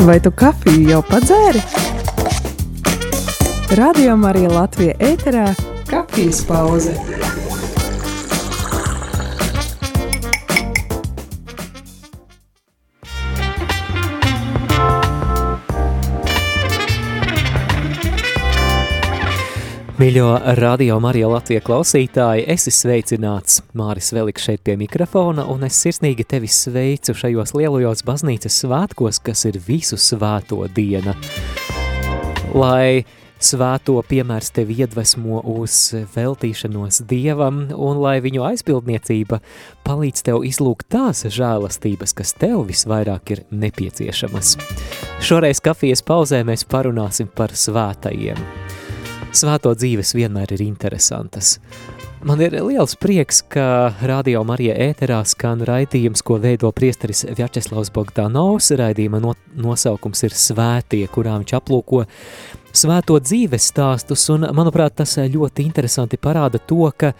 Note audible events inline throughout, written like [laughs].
Vai tu kafiju jau padzēri? Radio Marija Latvija ēterā - kafijas pauze. Mīļo radio Marija Latvija klausītāji, esi sveicināts. Māris Veliks šeit pie mikrofona, un es sirsnīgi tevi sveicu šajos lielajos baznīcas svētkos, kas ir visu svēto diena. Lai svēto piemērs tevi iedvesmo uz veltīšanos Dievam, un lai viņu aizpildniecība palīdz tev izlūgt tās žēlastības, kas tev visvairāk ir nepieciešamas. Šoreiz kafijas pauzē mēs parunāsim par svētajiem – Svēto dzīves vienmēr ir interesantas. Man ir liels prieks, ka Radio Marija ēterā skan raidījums, ko veido priesteris Vjačeslavs Bogdanovs. Raidījuma no, nosaukums ir Svētie, kurā viņš aplūko svēto dzīves stāstus, un, manuprāt, tas ļoti interesanti parāda to, ka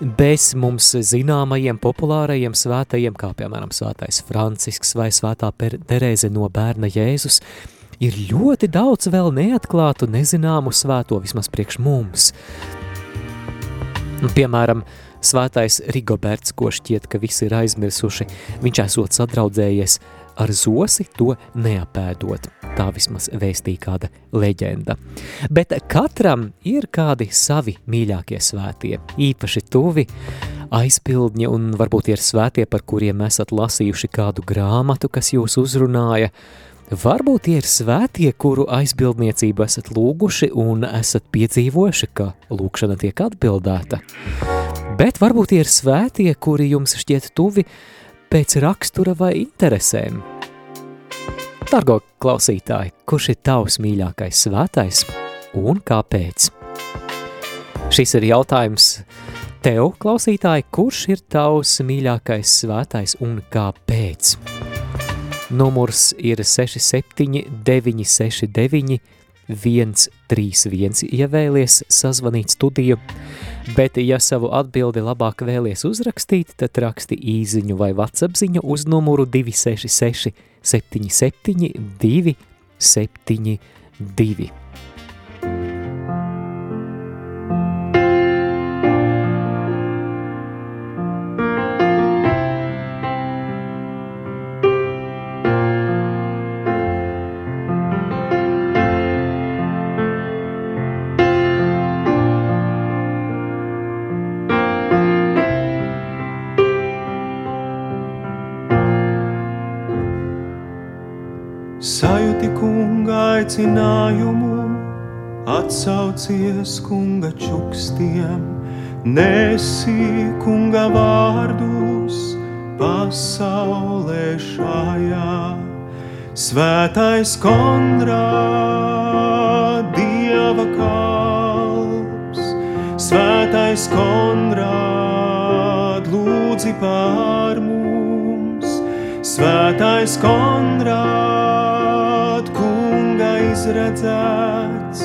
bez mums zināmajiem, populārajiem svētajiem, kā piemēram svētais Francisks vai svētā Terēze no bērna Jēzus, ir ļoti daudz vēl neatklātu, nezināmu svēto vismaz priekš mums. Piemēram, svētais Rigoberts, ko šķiet, ka visi ir aizmirsuši, viņš esot sadraudzējies ar zosi, to neapēdot. Tā vismaz vēstīja kāda leģenda. Bet katram ir kādi savi mīļākie svētie, īpaši tuvi, aizpildņi un varbūt ir svētie, par kuriem esat lasījuši kādu grāmatu, kas jūs uzrunāja, Varbūt tie ir svētie, kuru aizbildniecību esat lūguši un esat piedzīvojuši, ka lūkšana tiek atbildēta. Bet varbūt tie ir svētie, kuri jums šķiet tuvi pēc rakstura vai interesēm. Dargo klausītāji, kurš ir tavs mīļākais svētais un kāpēc? Šis ir jautājums tev, klausītāji, kurš ir tavs mīļākais svētais un kāpēc? Numurs ir 67 969 131, ja vēlies sazvanīt studiju, bet ja savu atbildi labāk vēlies uzrakstīt, tad raksti īziņu vai WhatsApp ziņu uz numuru 266 77 272. Aicinājumu, atsaucies kunga čukstiem, nesi kunga vārdus pasaulē šajā. Svētais kondrā, dieva kalps, svētais kondrā, lūdzi pār mums, svētais kondrā izredzēts,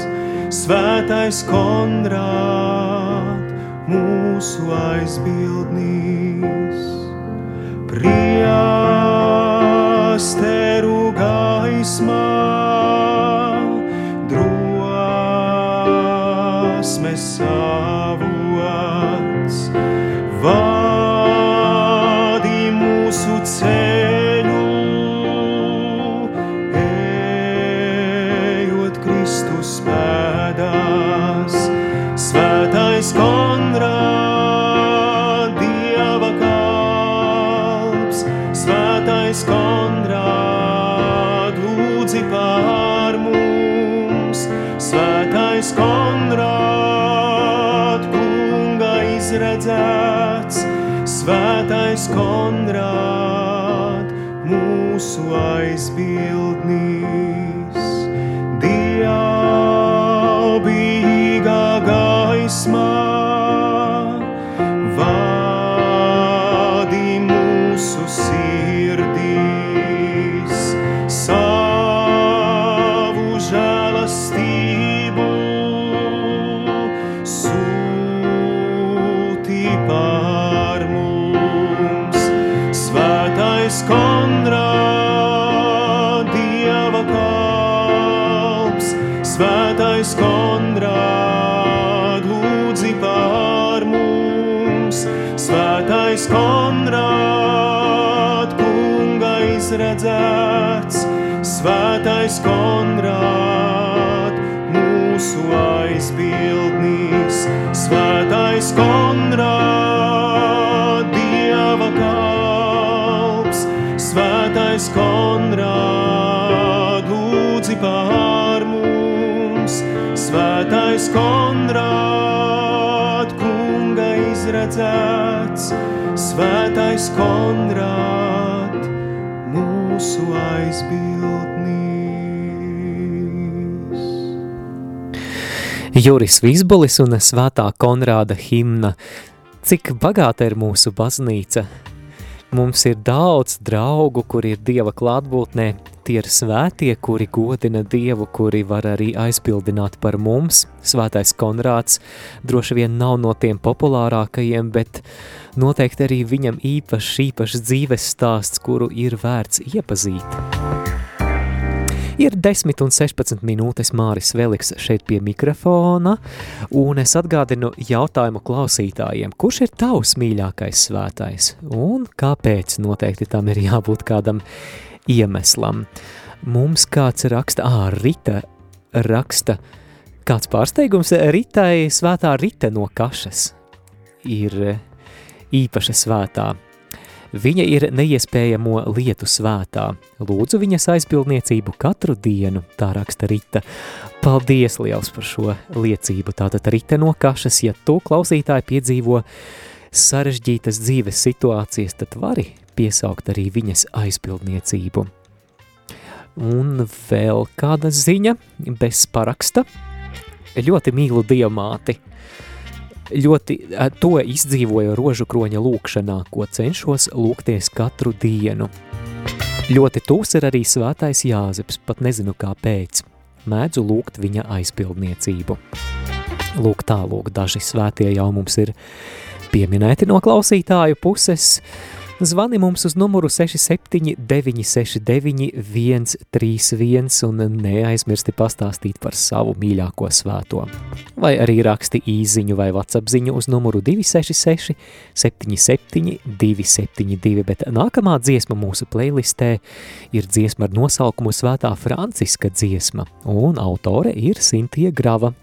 svētais Konrād, mūsu aizbildnīs. Priesteru gaismā, drosmes avots, mūsu aizbildnīs, svētais Konrād, Dieva kalps, svētais Konrād, lūdzi pār mums, svētais Konrād, kunga izredzēts, svētais Konrād, mūsu aizbildnīs. Juris Vīsbolis un svētā Konrāda himna. Cik bagāta ir mūsu baznīca? Mums ir daudz draugu, kuri ir Dieva klātbūtnē, tie ir svētie, kuri godina Dievu, kuri var arī aizbildināt par mums. Svētais Konrāds droši vien nav no tiem populārākajiem, bet noteikti arī viņam īpašs, īpašs dzīves stāsts, kuru ir vērts iepazīt. Ir 10 un 16 minūtes Māris Veliks šeit pie mikrofona, un es atgādinu jautājumu klausītājiem, kurš ir tavs mīļākais svētais, un kāpēc noteikti tam ir jābūt kādam iemeslam. Mums kāds raksta, ā, Rita raksta, kāds pārsteigums, Ritai svētā Rita no kašas ir īpaša svētā. Viņa ir neiespējamo lietu svētā. Lūdzu viņas aizbildniecību katru dienu, tā raksta Rita. Paldies liels par šo liecību. Tātad Rita no kašas, ja tu klausītāji piedzīvo sarežģītas dzīves situācijas, tad vari piesaukt arī viņas aizbildniecību. Un vēl kāda ziņa bez paraksta. Ļoti mīlu diamāti ļoti to izdzīvoju rožu kroņa lūkšanā, ko cenšos lūgties katru dienu. Ļoti tūs ir arī svētais Jāzeps, pat nezinu kāpēc. Mēdzu lūgt viņa aizpildniecību. Lūk tālūk, daži svētie jau mums ir pieminēti no klausītāju puses, Zvani mums uz numuru 67969 131 un neaizmirsti pastāstīt par savu mīļāko svēto. Vai arī raksti īziņu vai WhatsApp ziņu uz numuru 266 77 272, bet nākamā dziesma mūsu playlistē ir dziesma ar nosaukumu Svētā Franciska dziesma, un autore ir Sintie Grava.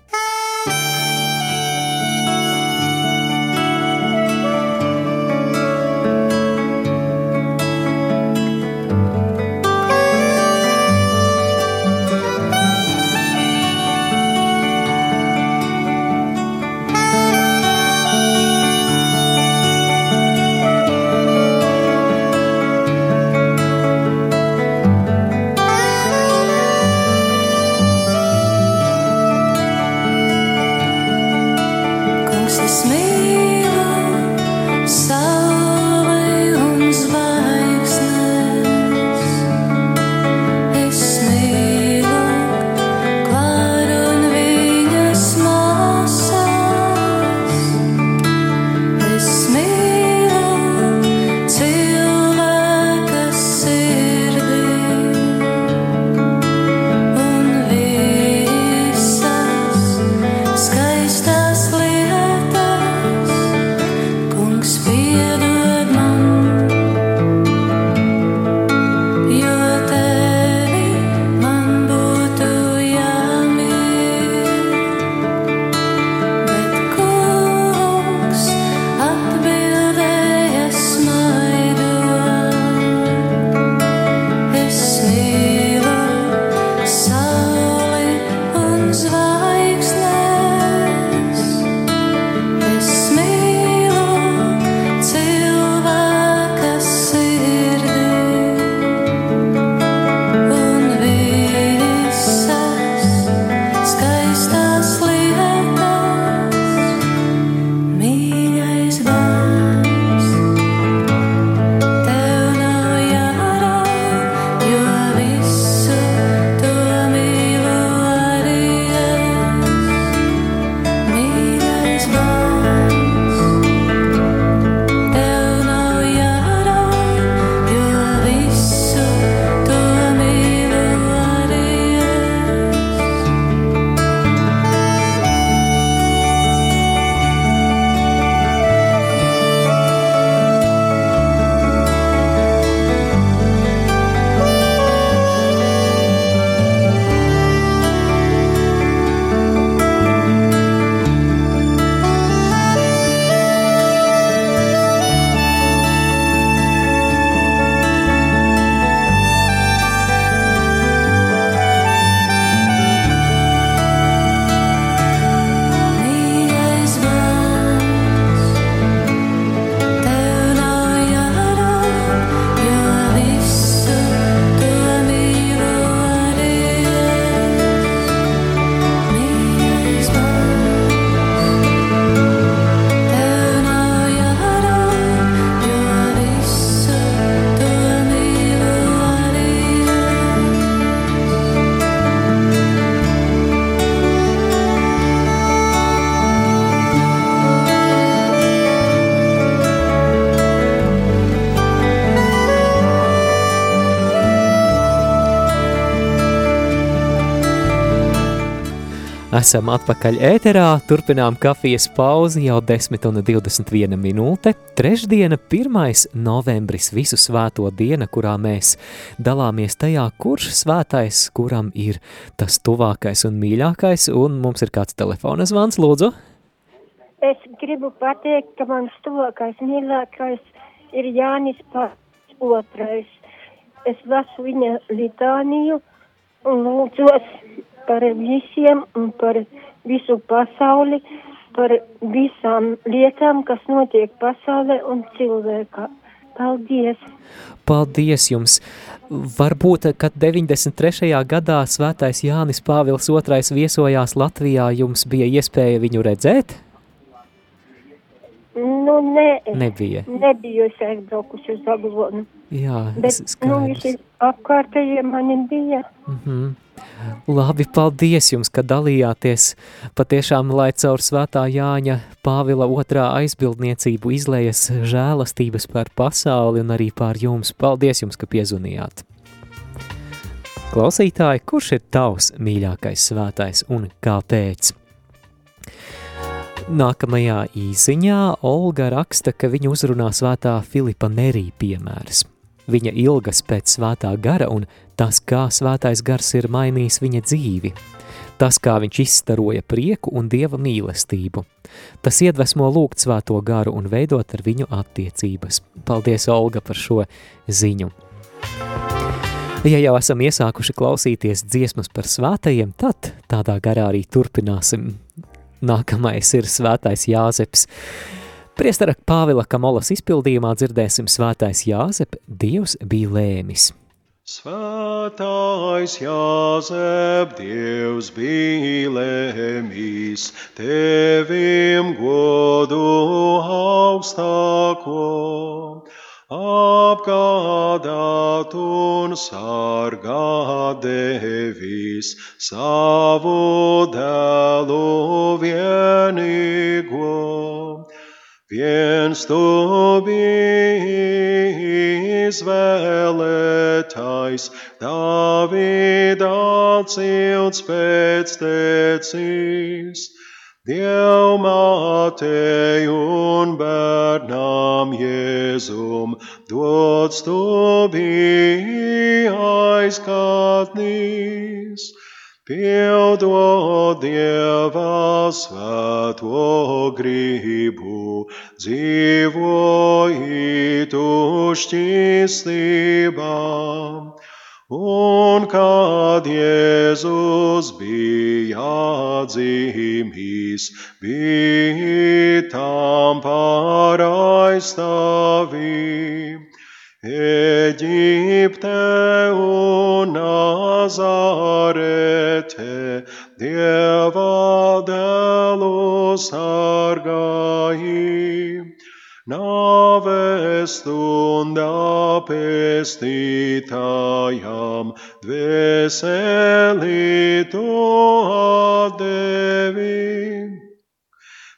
Esam atpakaļ ēterā, turpinām kafijas pauzi jau 10 un 21 minūte. Trešdiena, 1. novembris, visu svēto diena, kurā mēs dalāmies tajā, kurš svētais, kuram ir tas tuvākais un mīļākais, un mums ir kāds telefona zvans, lūdzu. Es gribu pateikt, ka mans tuvākais mīļākais ir Jānis Pats otrais. Es lasu viņa litāniju un lūdzos par visiem un par visu pasauli, par visām lietām, kas notiek pasaulē un cilvēkā. Paldies! Paldies jums! Varbūt, kad 93. gadā svētais Jānis Pāvils II viesojās Latvijā, jums bija iespēja viņu redzēt? Nu, nē, Nebija. nebiju es aizbraukusi uz Aglonu. Jā, Bet, skaidrs. nu, visi apkārtējie mani bija. Mm -hmm. Labi, paldies jums, ka dalījāties. Patiešām, lai caur svētā Jāņa Pāvila otrā aizbildniecību izlējas žēlastības par pasauli un arī pār jums. Paldies jums, ka piezvanījāt. Klausītāji, kurš ir tavs mīļākais svētais un kāpēc? Nākamajā īsiņā Olga raksta, ka viņa uzrunā svētā Filipa Nerī piemērs. Viņa ilgas pēc svētā gara un tas, kā svētais gars ir mainījis viņa dzīvi. Tas, kā viņš izstaroja prieku un dieva mīlestību. Tas iedvesmo lūgt svēto garu un veidot ar viņu attiecības. Paldies, Olga, par šo ziņu. Ja jau esam iesākuši klausīties dziesmas par svētajiem, tad tādā garā arī turpināsim. Nākamais ir svētais Jāzeps. Priestara Pāvila Kamolas izpildījumā dzirdēsim svētais Jāzep, Dievs bija lēmis. Svētais Jāzep, Dievs bija lēmīs, tevim godu augstāko, apgādāt un sargāt devis savu dēlu vienīgo. Viens tu biji izvēlētais, Dāvida cilts pēc tecīs. Dievmātei un bērnām Jēzum dots tu biji aizkatnīs. Pildot Dieva svēto gribu, dzīvoji tu šķīstībā. Un kad Jēzus bija dzimis, bija tam par aizstāvību. Eģipte un Nazarete, Dieva dēlu sargāji. Nāves stundā pestītājām, dvēseli tu atdevi.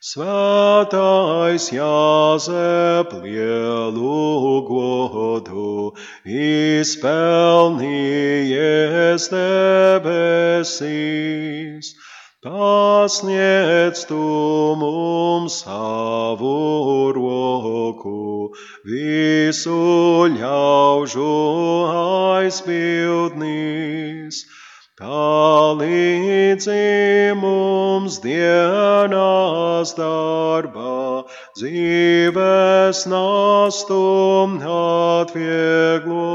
Svētais Jāzep lielu godu izpelnījies debesīs. Pasniedz tu mums savu roku, visu ļaužu aizpildnīs. Palīdzi mums dienās darbā, dzīves nastum atvieglo.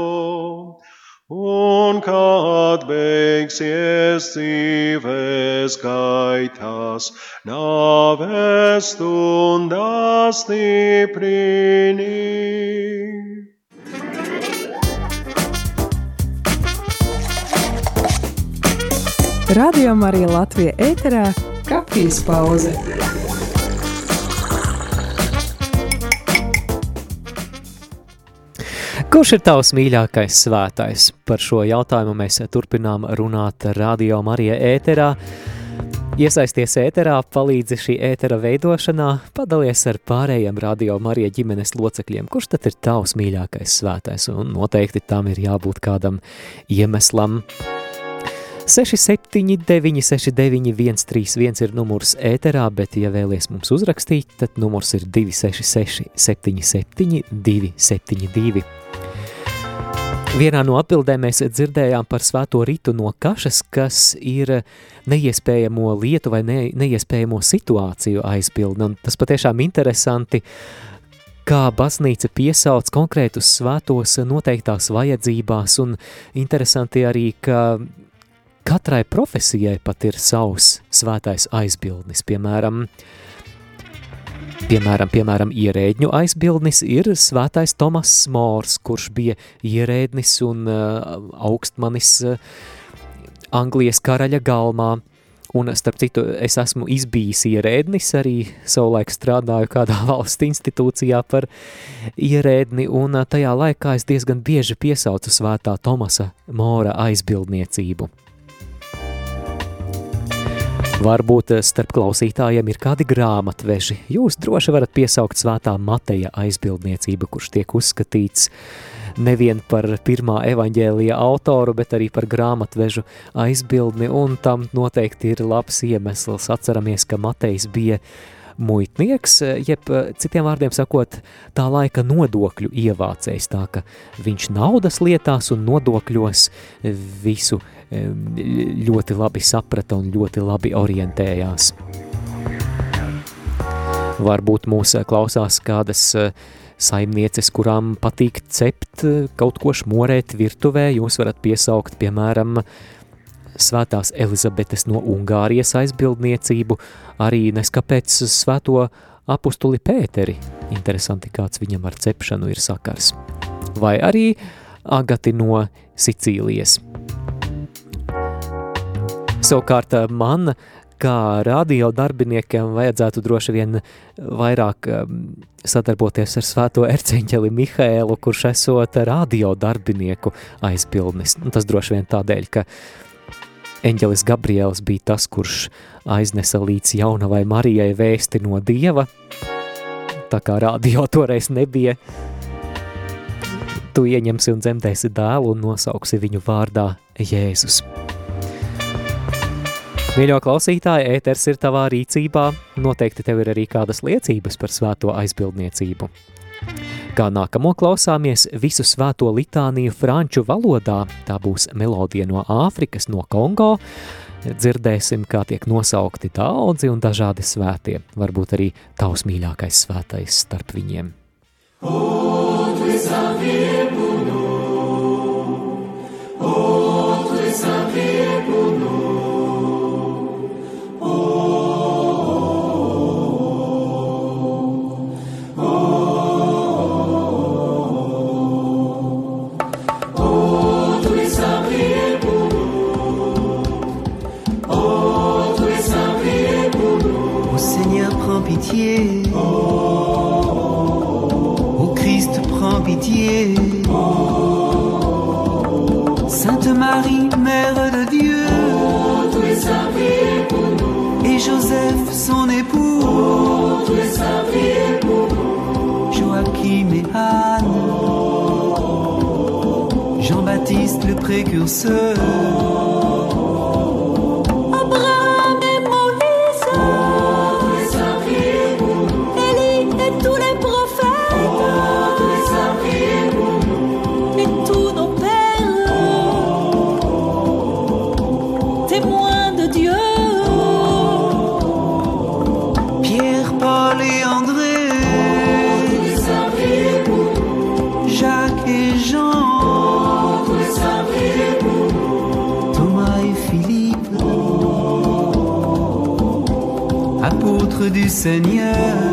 Un kad beigsies dzīves gaitās, nāves stundā stiprini. Radio Marija Latvija ēterā - kafijas pauze. Kurš ir tavs mīļākais svētais? Par šo jautājumu mēs turpinām runāt Radio Marija ēterā. Iesaisties ēterā, palīdzi šī ētera veidošanā, padalies ar pārējiem Radio Marija ģimenes locekļiem. Kurš tad ir tavs mīļākais svētais? Un noteikti tam ir jābūt kādam iemeslam. 679, 691, 131 ir numurs ēterā, bet, ja vēlaties mums uzrakstīt, tad numurs ir 266, 77, 272. Vienā no atbildēm mēs dzirdējām par svēto ritu no kašas, kas ir neiespējamo lietu vai ne, neiespējamo situāciju aizpildi. Un tas patiešām interesanti, kā baznīca piesauc konkrētus svētos noteiktās vajadzībās, un interesanti arī, ka katrai profesijai pat ir savs svētais aizbildnis. Piemēram, piemēram, piemēram ierēģņu aizbildnis ir svētais Tomas Mors, kurš bija ierēdnis un uh, augstmanis uh, Anglijas karaļa galmā. Un, starp citu, es esmu izbijis ierēdnis, arī savulaik strādāju kādā [laughs] valsts institūcijā par ierēdni, un uh, tajā laikā es diezgan bieži piesaucu svētā Tomasa Mora aizbildniecību. Varbūt eh, starp klausītājiem ir kādi grāmatveži. Jūs droši varat piesaukt svētā Mateja aizbildniecību, kurš tiek uzskatīts nevien par pirmā evaņģēlija autoru, bet arī par grāmatvežu aizbildni, un tam noteikti ir labs iemesls. Atceramies, ka Matejs bija muitnieks, jeb citiem vārdiem sakot, tā laika nodokļu ievācējs, tā ka viņš naudas lietās un nodokļos visu ļoti labi saprata un ļoti labi orientējās. Varbūt mūs klausās kādas eh, saimnieces, kurām patīk cept, eh, kaut ko šmorēt virtuvē, jūs varat piesaukt, piemēram, svētās Elizabetes no Ungārijas aizbildniecību, arī neskapēc svēto apustuli Pēteri. Interesanti, kāds viņam ar cepšanu ir sakars. Vai arī Agati no Sicīlijas. Savukārt man, kā radio darbiniekam, vajadzētu droši vien vairāk ehm, sadarboties ar svēto erceņķeli Mihēlu, kurš esot radio darbinieku aizpildnis. Un tas droši vien tādēļ, ka eņģelis Gabriels bija tas, kurš aiznesa līdz jaunavai Marijai vēsti no Dieva, tā kā radio toreiz nebija, tu ieņemsi un dzemdēsi dēlu un nosauksi viņu vārdā Jēzus. Mīļo klausītāji, ēters ir tavā rīcībā, noteikti tev ir arī kādas liecības par svēto aizbildniecību. Kā nākamo klausāmies visu svēto litāniju franču valodā, tā būs melodija no Āfrikas, no Kongo, dzirdēsim, kā tiek nosaukti daudzi un dažādi svētie, varbūt arī tavs mīļākais svētais starp viņiem. O, pitié. Ô Christ, prends pitié. Sainte Marie, Mère de Dieu. Et Joseph, son époux. Joachim et Anne. Jean-Baptiste, le précurseur. Du Seigneur.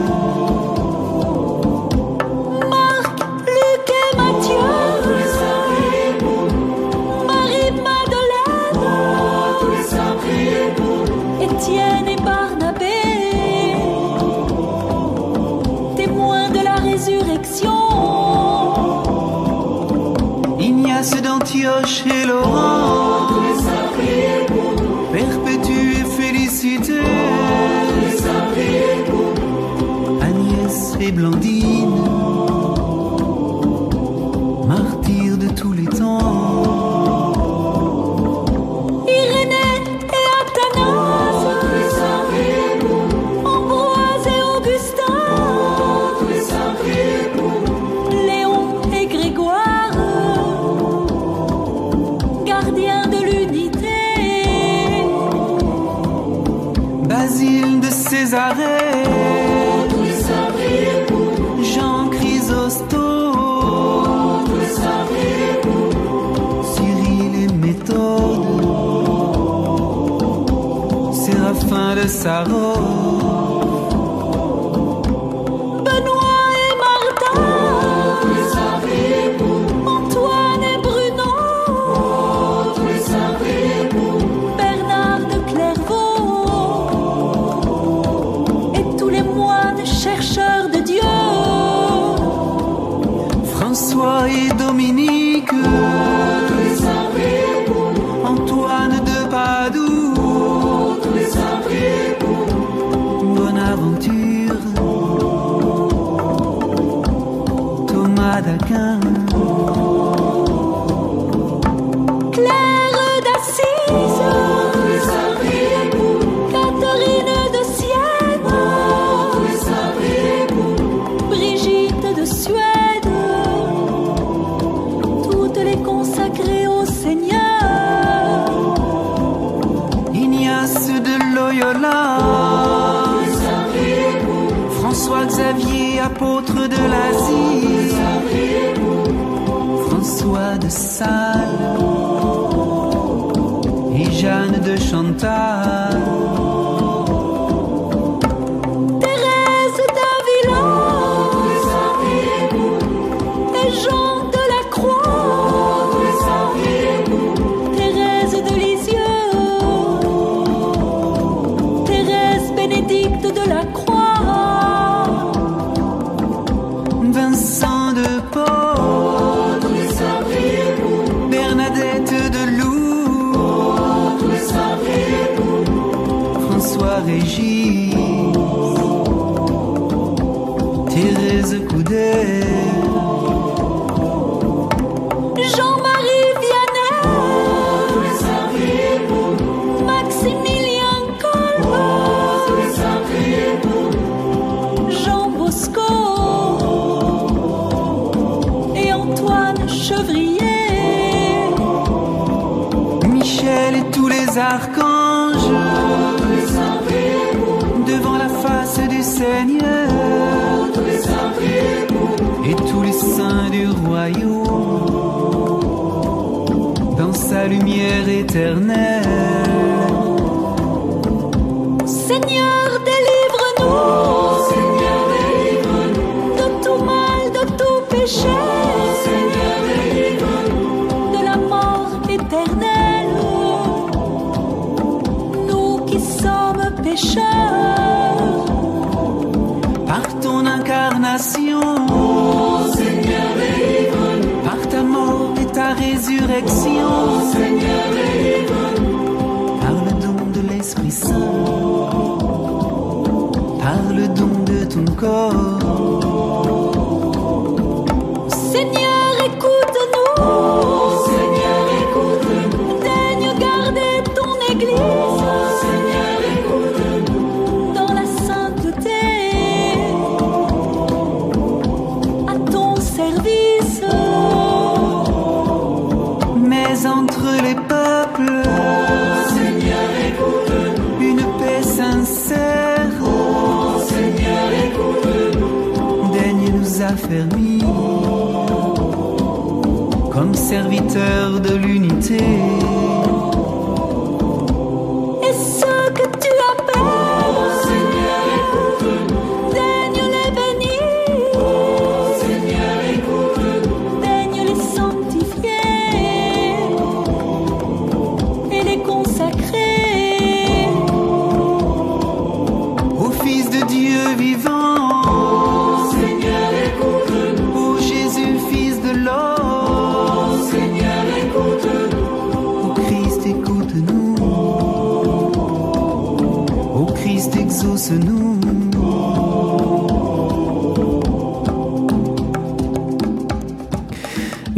De et Jeanne de Chantal. Les archanges, devant la face du Seigneur, et tous les saints du royaume, dans sa lumière éternelle. Seigneur, délivre-nous. De tout mal, de tout péché. serviteur de l'unité.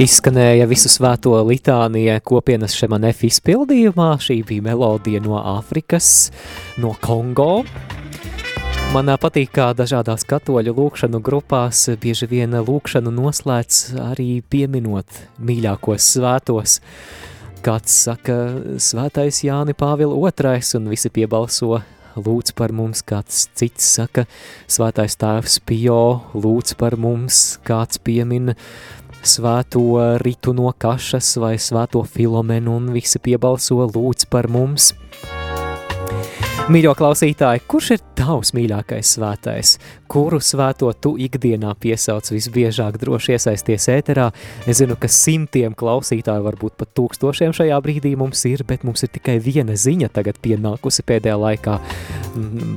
Izskanēja visu svēto litānija kopienas šemanef izpildījumā. Šī bija melodija no Āfrikas, no Kongo. Man patīk, kā dažādās katoļu lūkšanu grupās bieži vien lūkšanu noslēdz arī pieminot mīļākos svētos. kāds saka svētais Jāni Pāvila otrais un visi piebalso lūdz par mums, kāds cits saka svētais tēvs Pio, lūdz par mums, kāds piemin svēto ritu no kašas vai svēto filomenu un visi piebalso lūdz par mums. Mīļo klausītāji, kurš ir tavs mīļākais svētais? Kuru svēto tu ikdienā piesauc visbiežāk droši iesaisties ēterā? Es zinu, ka simtiem klausītāju, varbūt pat tūkstošiem šajā brīdī mums ir, bet mums ir tikai viena ziņa tagad pienākusi pēdējā laikā.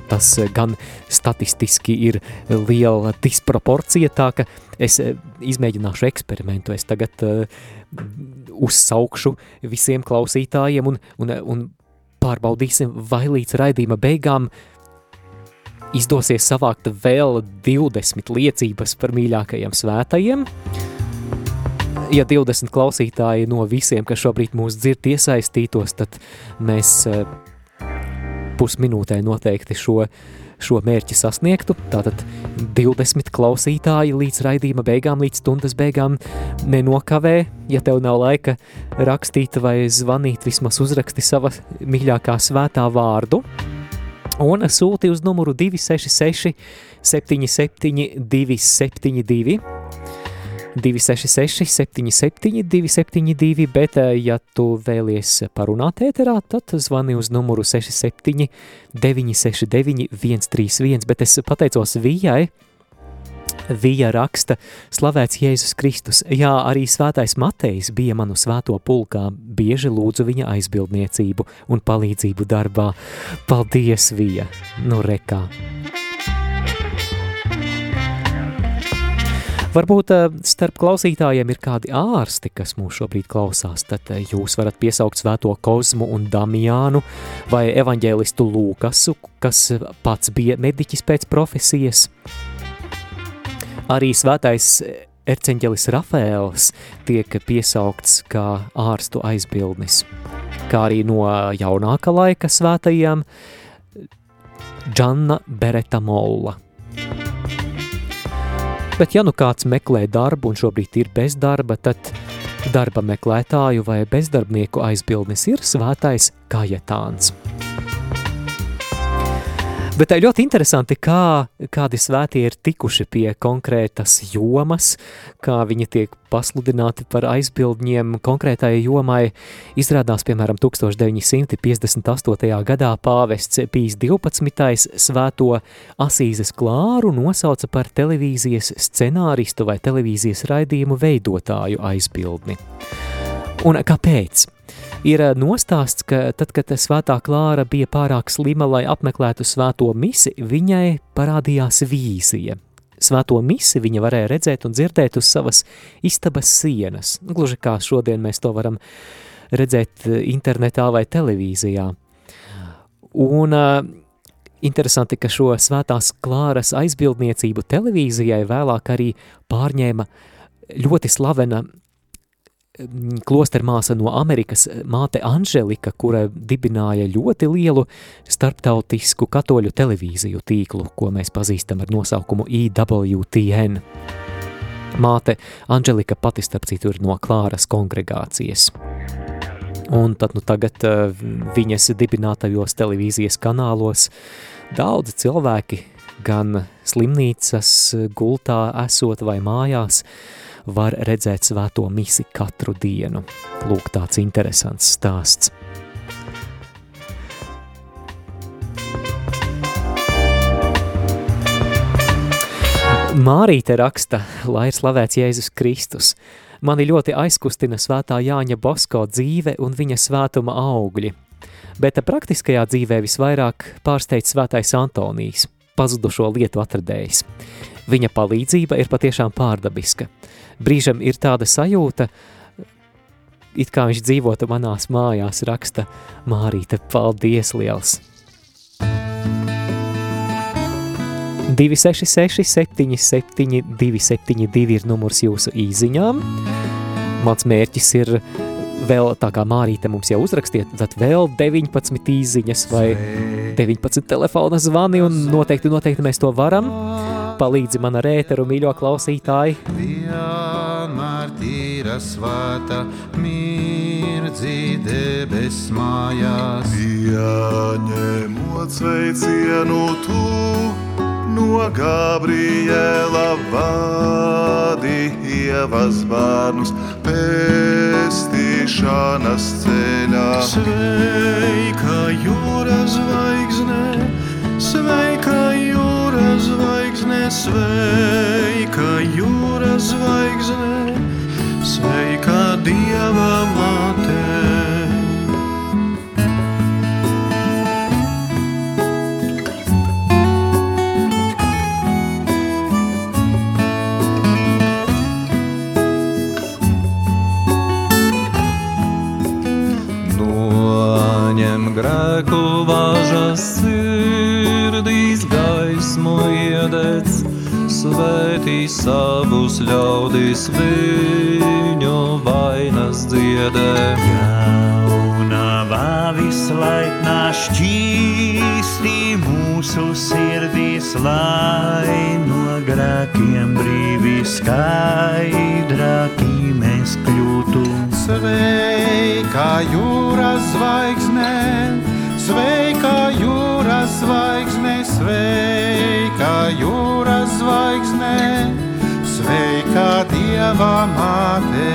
Tas gan statistiski ir liela disproporcija, tā ka es eh, izmēģināšu eksperimentu. Es tagad uzsaukšu visiem klausītājiem un, un, un pārbaudīsim, vai līdz raidījuma beigām izdosies savākt vēl 20 liecības par mīļākajiem svētajiem. Ja 20 klausītāji no visiem, kas šobrīd mūs dzird, iesaistītos, tad mēs eh, pusminūtē noteikti šo, šo mērķi sasniegtu. Tātad 20 klausītāji līdz raidījuma beigām, līdz stundas beigām nenokavē. Ja tev nav laika rakstīt vai zvanīt, vismaz uzraksti sava mīļākā svētā vārdu. Un sūti uz numuru 266 77 272 266, 77, 272, bet, eh, ja tu vēlies parunāt ēterā, tad zvani uz numuru 67, 969, 131, bet es pateicos Vijai, Vija raksta, slavēts Jēzus Kristus. Jā, arī svētais Matejs bija manu svēto pulkā, bieži lūdzu viņa aizbildniecību un palīdzību darbā. Paldies, Vija! Nu rekā! Varbūt eh, starp klausītājiem ir kādi ārsti, kas mūs šobrīd klausās, tad eh, jūs varat piesaukt svēto Kozmu un Damiānu vai evaņģēlistu Lūkasu, kas pats bija mediķis pēc profesijas. Arī svētais erceņģelis Rafēls tiek piesaukts kā ārstu aizbildnis, kā arī no jaunāka laika svētajiem Džanna Bereta Molla – Bet ja nu kāds meklē darbu un šobrīd ir bez darba, tad darba meklētāju vai bezdarbnieku aizbildnis ir svētais kajetāns. Bet tā ir ļoti interesanti, kā kādi svētie ir tikuši pie konkrētas jomas, kā viņi tiek pasludināti par aizbildņiem konkrētai jomai. Izrādās, piemēram, 1958. gadā pāvests Pīs 12. svēto Asīzes Klāru nosauca par televīzijas scenāristu vai televīzijas raidījumu veidotāju aizbildni. Un kāpēc? Ir eh, nostāsts, ka tad, kad svētā Klāra bija pārāk slima, lai apmeklētu svēto misi, viņai parādījās vīzija. Svēto misi viņa varēja redzēt un dzirdēt uz savas istabas sienas, gluži kā šodien mēs to varam redzēt eh, internetā vai televīzijā. Un uh, interesanti, ka šo svētās Klāras aizbildniecību televīzijai vēlāk arī pārņēma ļoti slavena klostermāsa no Amerikas, māte Anželika, kura dibināja ļoti lielu starptautisku katoļu televīziju tīklu, ko mēs pazīstam ar nosaukumu IWTN. Māte Anželika pati starp citu ir no Klāras kongregācijas. Un tad nu tagad uh, viņas dibinātajos televīzijas kanālos daudzi cilvēki, gan slimnīcas gultā esot vai mājās, uh, var redzēt svēto misi katru dienu. Lūk, tāds interesants stāsts. Mārīte raksta, lai ir slavēts Jēzus Kristus. Mani ļoti aizkustina svētā Jāņa Bosko dzīve un viņa svētuma augļi. Bet praktiskajā dzīvē visvairāk pārsteidz svētais Antonijs, pazudušo lietu atradējs. Viņa palīdzība ir patiešām pārdabiska brīžam ir tāda sajūta, it kā viņš dzīvotu manās mājās, raksta Mārīte, paldies liels! 266 77 272 ir numurs jūsu īziņām. Mans mērķis ir vēl tā kā Mārīte mums jau uzrakstiet, tad vēl 19 īziņas vai 19 telefona zvani un noteikti, noteikti mēs to varam palīdzi man ar ēteru, mīļo klausītāji. Vienmēr tīra svēta, mirdzi debes mājās. Pieņemot sveicienu tu no Gabriela vadi ievas bērnus pestīšanas ceļā. Sveika jūras zvaigzne, sveika zvaigzne, sveika jūras zvaigzne, sveika Dieva māte. Grēku važas svētī savus ļaudis viņu vainas dziedē. Jaunavā vislaiknā šķīsti mūsu sirdīs, lai no grēkiem brīvi skaidrāki mēs kļūtu. Sveika jūras zvaigzne, sveika jūras zvaigzne, sveika jūras zvaigzne, sveika Dieva māte.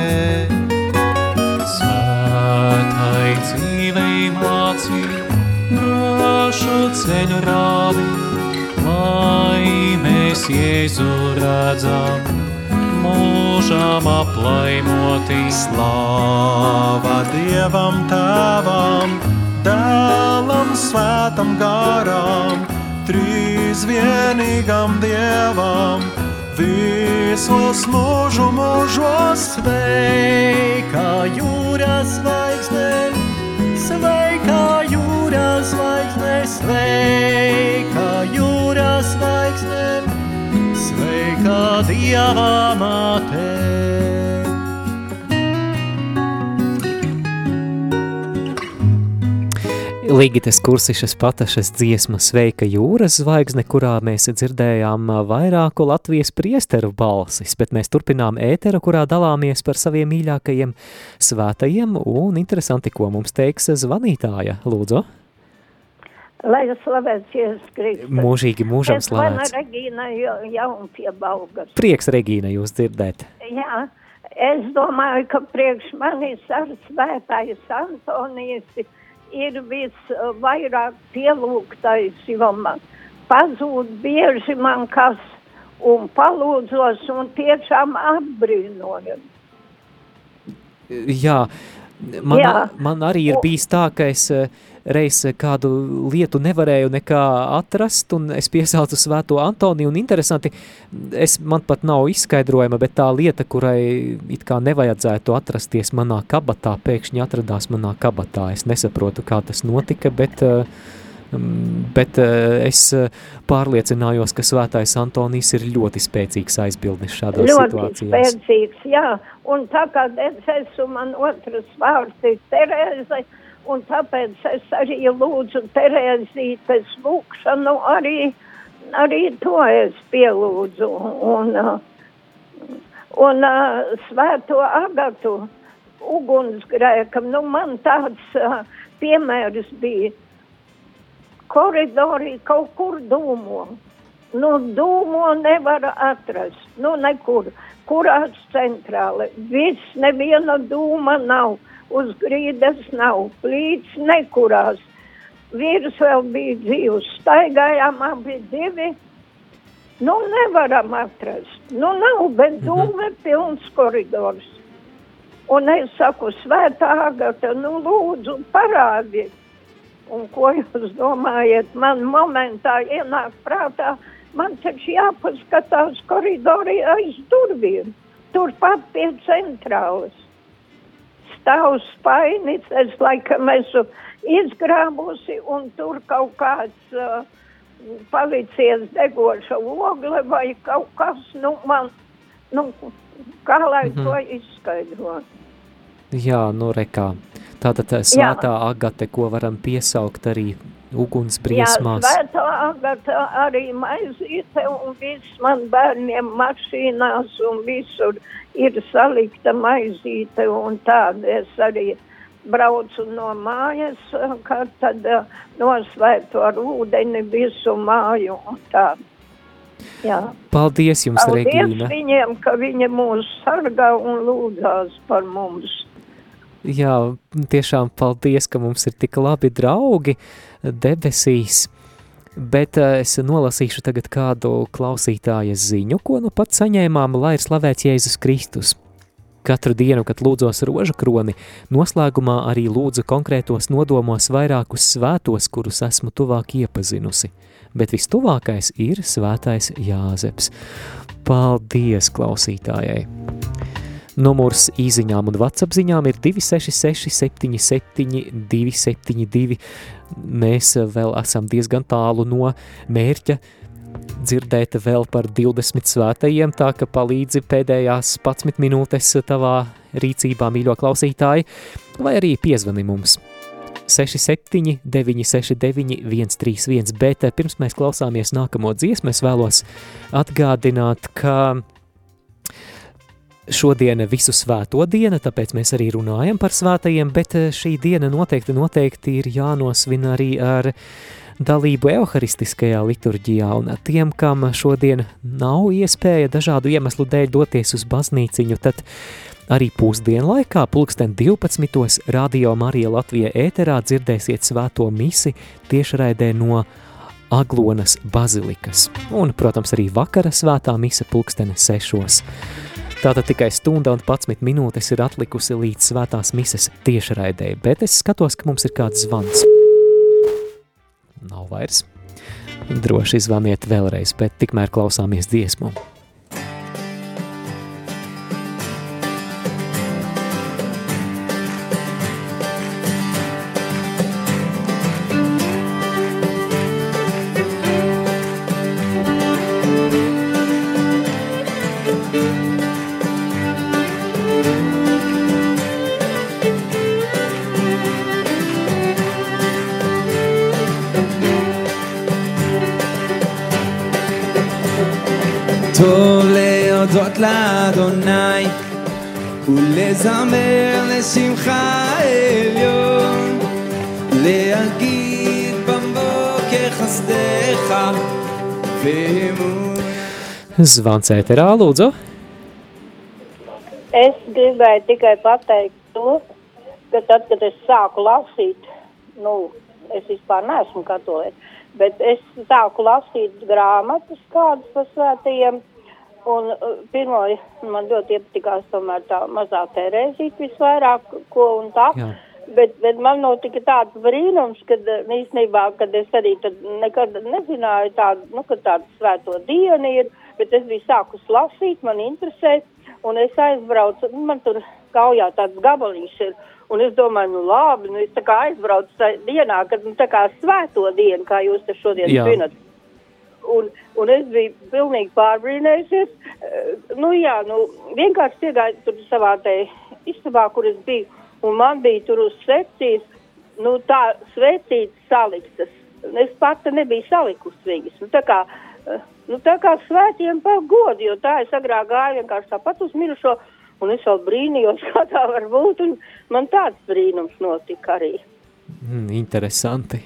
Svētai dzīvei mācī, drošu ceļu rādi, lai mēs Jēzu redzam, mūžām aplaimoti. Slāva Dievam tēvam, dēlam svētam garām, trīs vienīgam Dievam, visos mūžu mūžos Sveika jūras zvaigzne, sveika jūras zvaigzne, sveika jūras zvaigzne, sveika Dieva māte. Līgites kursišas patašas dziesma Sveika jūras zvaigzne, kurā mēs dzirdējām vairāku Latvijas priesteru balsis, bet mēs turpinām ēteru, kurā dalāmies par saviem mīļākajiem svētajiem, un interesanti, ko mums teiks zvanītāja. Lūdzu, Lai slavēts Jēzus Kristus. mūžīgi mūžam Es slavēts. Regīna jau- jaun pie Baugas. Prieks, Regīna, jūs dzirdēt. Jā, es domāju, ka priekš manis ar svētais Antonijas ir visvairāk pielūgtais, jo man pazūd bieži man kas un palūdzos un tiešām apbrīnojam. Jā, man, Jā. man arī ir bijis tā, ka es eh, reiz kādu lietu nevarēju nekā atrast, un es piesaucu svēto Antoniju, un interesanti, es, man pat nav izskaidrojama, bet tā lieta, kurai it kā nevajadzētu atrasties manā kabatā, pēkšņi atradās manā kabatā. Es nesaprotu, kā tas notika, bet... eh, mm, Bet eh, es eh, pārliecinājos, ka svētais Antonijs ir ļoti spēcīgs aizbildnis šādās Ļoti situācijās. spēcīgs, jā. Un tā kā es esmu, man otrs vārds ir Terēze, un tāpēc es arī lūdzu Terēzītes lūkšanu, arī, arī to es pielūdzu. Un, uh, un uh, svēto agatu ugunsgrēkam, nu man tāds piemērs bija koridorī kaut kur dūmo. Nu, dūmo nevar atrast, nu, nekur. Kurās centrāli? Viss, neviena dūma nav, uz grīdas nav, plīts nekurās. Vīrs vēl bija dzīvs, staigājām abi divi. Nu, nevaram atrast. Nu, nav, bet dūme pilns koridors. Un es saku, svētā Agata, nu, lūdzu, parādi. Un ko jūs domājat? Man momentā ienāk prātā, man taču jāpaskatās koridorī aiz durvīm. Turpat pie centrālas. Stāv spainis, es laikam esmu izgrābusi, un tur kaut kāds uh, palicies degoša ogle vai kaut kas, nu, man, nu, kā lai Mhm. to izskaidrot. Jā, nu rekā. Tātad tā svētā agate, ko varam piesaukt arī uguns briesmās. Jā, svētā agata arī maizīte un viss man bērniem mašīnās un visur ir salikta maizīte un tāda es arī braucu no mājas, kad tad uh, nosvērtu ar ūdeni visu māju un tā. Jā. Paldies jums, Paldies Regīna. viņiem, ka viņi mūs sargā un lūdzās par mums. Jā, tiešām paldies, ka mums ir tik labi draugi debesīs. Bet uh, es nolasīšu tagad kādu klausītāja ziņu, ko nu pat saņēmām, lai ir slavēts Jēzus Kristus. Katru dienu, kad lūdzos rožu kroni, noslēgumā arī lūdzu konkrētos nodomos vairākus svētos, kurus esmu tuvāk iepazinusi. Bet vistuvākais ir svētais Jāzeps. Paldies klausītājai! Numurs īsiņām un WhatsApp ziņām ir 266, 77, 272. Mēs vēl esam diezgan tālu no mērķa dzirdēt vēl par 20 svētajiem, tā ka palīdzi pēdējās 11 minūtes tavā rīcībā, mīļo klausītāji, vai arī piezvani mums. 67, 969, 131, bet pirms mēs klausāmies nākamo dziesmu, es vēlos atgādināt, ka šodien visu svēto diena, tāpēc mēs arī runājam par svētajiem, bet šī diena noteikti, noteikti ir jānosvin arī ar dalību evaharistiskajā liturģijā, un tiem, kam šodien nav iespēja dažādu iemeslu dēļ doties uz baznīciņu, tad arī pusdienlaikā pulksten 12. Radio Marija Latvija ēterā dzirdēsiet svēto misi tiešraidē no Aglonas bazilikas, un, protams, arī vakara svētā mise pulkstene sešos. Tātad tikai stunda un 11 minūtes ir atlikusi līdz svētās mises tiešraidē, bet es skatos, ka mums ir kāds zvans. Nav vairs. Droši zvaniet vēlreiz, bet tikmēr klausāmies dziesmu. טוב להודות לאדוני ולזמר לשמחה עליון להגיד בבוקר חסדך ואמון Zvans ēterā, lūdzu. Es gribēju tikai pateikt to, ka tad, kad es sāku lasīt, nu, es vispār neesmu katoliets, bet es sāku lasīt grāmatas kādas par svētajiem, un uh, pirmo man ļoti iepatikās tomēr tā mazā Terēzīt visvairāk, ko un tā. Jā. Bet, bet man notika tāds brīnums, kad uh, īstenībā, kad es arī nekad nezināju tādu, nu, ka tāda svēto diena ir, bet es biju sākus lasīt, man interesē, un es aizbraucu, nu, man tur kaujā tāds gabaliņš ir, un es domāju, nu labi, nu es tā kā aizbraucu tajā dienā, kad, nu, tā kā svēto dienu, kā jūs te šodien zinat. Un, un es biju pilnīgi pārbrīnējusies. Eh, Nu, jā, nu, vienkārši iegāju tur savā te istabā, kur es biju, un man bija tur uz secijas, nu, tā svecītas saliktas. Es pati nebiju salikusi viņas. Nu, tā kā, eh, nu, tā kā svētiem par godu, jo tā es agrāk gāju vienkārši tāpat uz mirušo, un es vēl brīnījos, [laughs] kā tā var būt, man tāds brīnums notika arī. Mm, interesanti.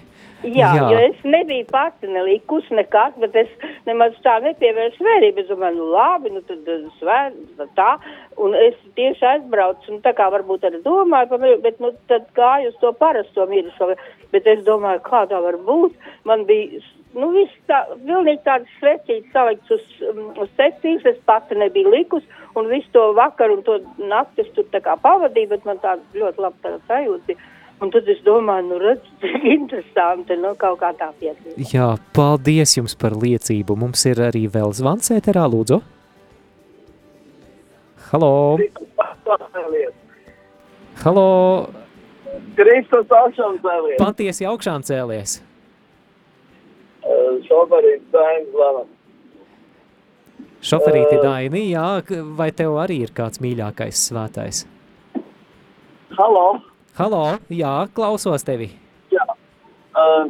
Jā, Jā. Jo es nebiju pati nelikusi nekas, bet es nemaz tā nepievēršu vērību. Es domāju, nu labi, nu tad svēt, tā. Un es tieši aizbraucu, un tā kā varbūt arī domāju bet nu tad gāju uz to parasto mirušo. Bet es domāju, kā tā var būt. Man bija, nu viss tā, pilnīgi tāds svecīts salikts uz, um, uz secīs, es pati nebiju likus, un visu to vakaru un to naktis tur tā kā pavadīju, bet man tāds ļoti labi tā sajūta bija. Un tad es domāju, nu redz, [laughs] cik interesanti, nu kaut kā tā piedzīvot. Jā, paldies jums par liecību. Mums ir arī vēl zvans ēterā, lūdzu. Halo! Halo! Kristus augšām cēlies. Patiesi augšām cēlies. Šoferīts Dainis Lava. Šoferīti Daini, jā, vai tev arī ir kāds mīļākais svētais? Halo. Halo, jā, klausos tevi. Jā. Uh,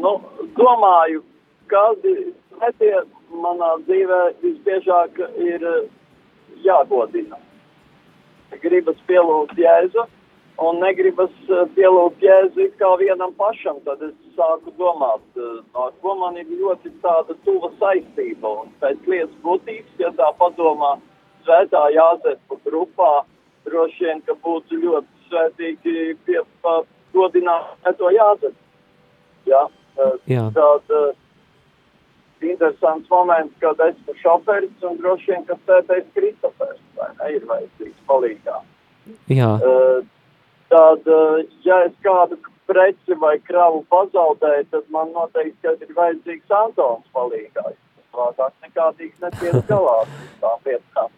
nu, domāju, kādi svētie manā dzīvē visbiežāk ir eh, jāgodina. Gribas pielūgt Jēzu un negribas eh, pielūgt Jēzu it kā vienam pašam, tad es sāku domāt, no ko man ir ļoti tāda tuva saistība. Un pēc lietas būtības, ja tā padomā svētā Jāzepa grupā, droši vien, ka būtu ļoti svētīgi pie, pa, godināt to Jāzepu. Ja? Jā. Tāda interesants moments, kad esmu šoferis un droši vien, ka sēdēs Kristofers, vai ne, ir vajadzīgs palīgā. Jā. Uh, tad, uh, ja es kādu preci vai kravu pazaudēju, tad man noteikti, ka ir vajadzīgs Antons palīgā. Savādāk nekādīgi netiek [laughs] galā tām lietām.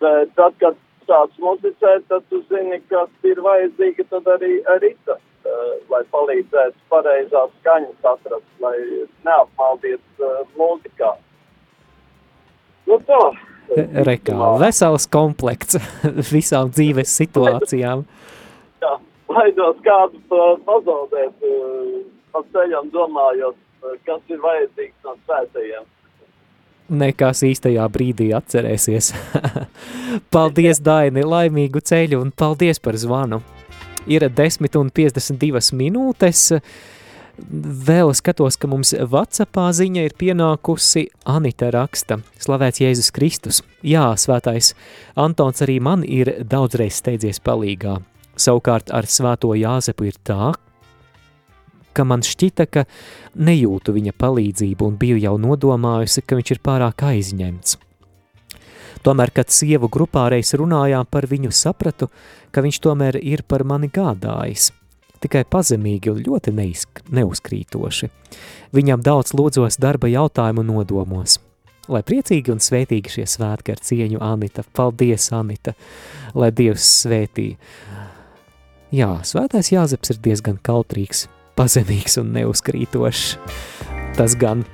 Bet tad, kad sāc muzicēt, tad tu zini, kas ir vajadzīga, tad arī rita, uh, lai palīdzētu pareizās skaņas atrast, lai neapmaldies uh, mūzikā. Nu tā. Rekā, vesels komplekts [laughs] visām dzīves situācijām. Jā, baidos kādu pazaudēt pa ceļam domājot, kas ir vajadzīgs no svētajiem. Nekas īstajā brīdī atcerēsies. [laughs] paldies, Daini, laimīgu ceļu un paldies par zvanu. Ir 10 un 52 minūtes. Vēl skatos, ka mums Whatsappā ziņa ir pienākusi Anita raksta. Slavēts Jēzus Kristus. Jā, svētais Antons arī man ir daudzreiz steidzies palīgā. Savukārt ar svēto Jāzepu ir tā, ka man šķita, ka nejūtu viņa palīdzību un biju jau nodomājusi, ka viņš ir pārāk aizņemts. Tomēr, kad sievu grupā reiz runājām par viņu, sapratu, ka viņš tomēr ir par mani gādājis. Tikai pazemīgi un ļoti neizk, neuzkrītoši. Viņam daudz lūdzos darba jautājumu nodomos. Lai priecīgi un svētīgi šie svētki ar cieņu Anita. Paldies, Anita, lai Dievs svētī. Jā, svētais Jāzeps ir diezgan kautrīgs, pazemīgs un neuzkrītošs. Tas gan.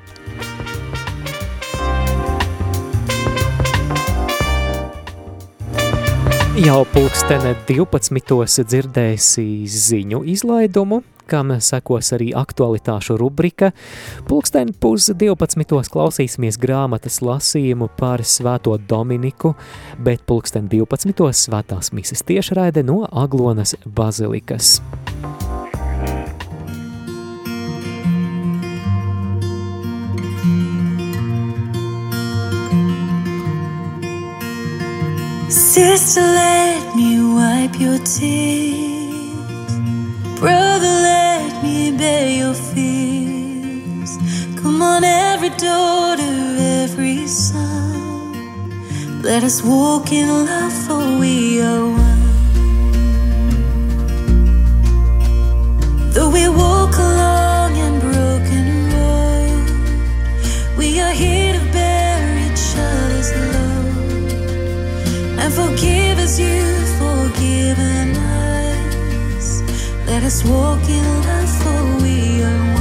Jau pulkstene 12. dzirdēsi ziņu izlaidumu, kam sekos arī aktualitāšu rubrika. Pulksteni pus 12. klausīsimies grāmatas lasījumu par svēto Dominiku, bet pulksteni 12. svētās mises tiešraide no Aglonas bazilikas. Sister, let me wipe your tears. Brother, let me bear your fears. Come on, every daughter, every son. Let us walk in love, for we are one. Though we walk along a broken road, we are here forgive as you've forgiven us. Let us walk in love, for we are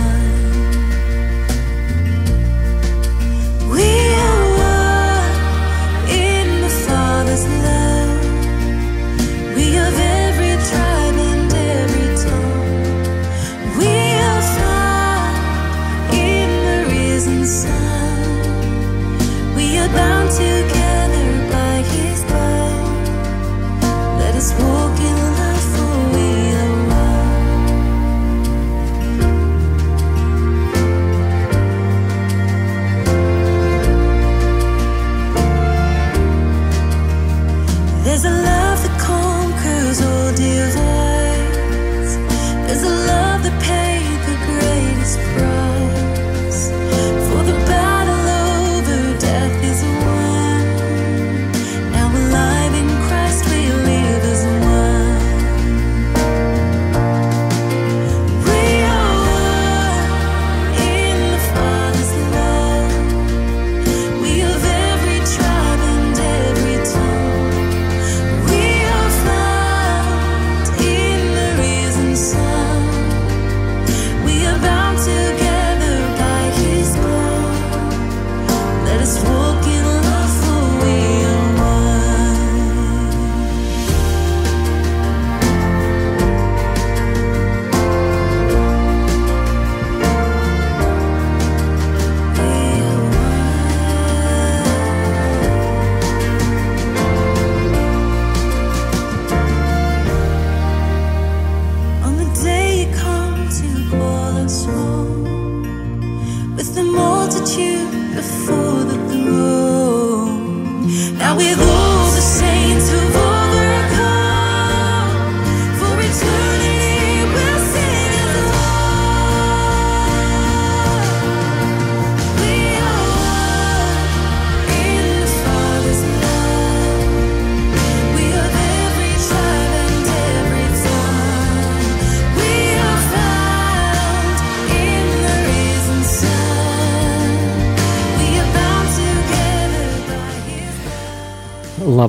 with the multitude before the throne. Now with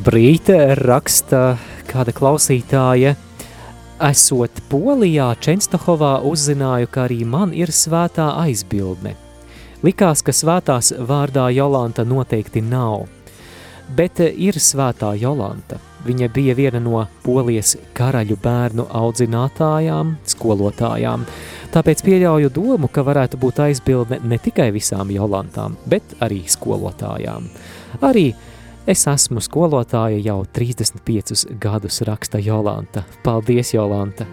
Labrīt, raksta kāda klausītāja. Esot Polijā, Čenstohovā, uzzināju, ka arī man ir svētā aizbildne. Likās, ka svētās vārdā Jolanta noteikti nav, bet ir svētā Jolanta. Viņa bija viena no polijas karaļu bērnu audzinātājām, skolotājām. Tāpēc pieļauju domu, ka varētu būt aizbildne ne tikai visām Jolantām, bet arī skolotājām. Arī Es esmu skolotāja jau 35 gadus, raksta Jolanta. Paldies, Jolanta!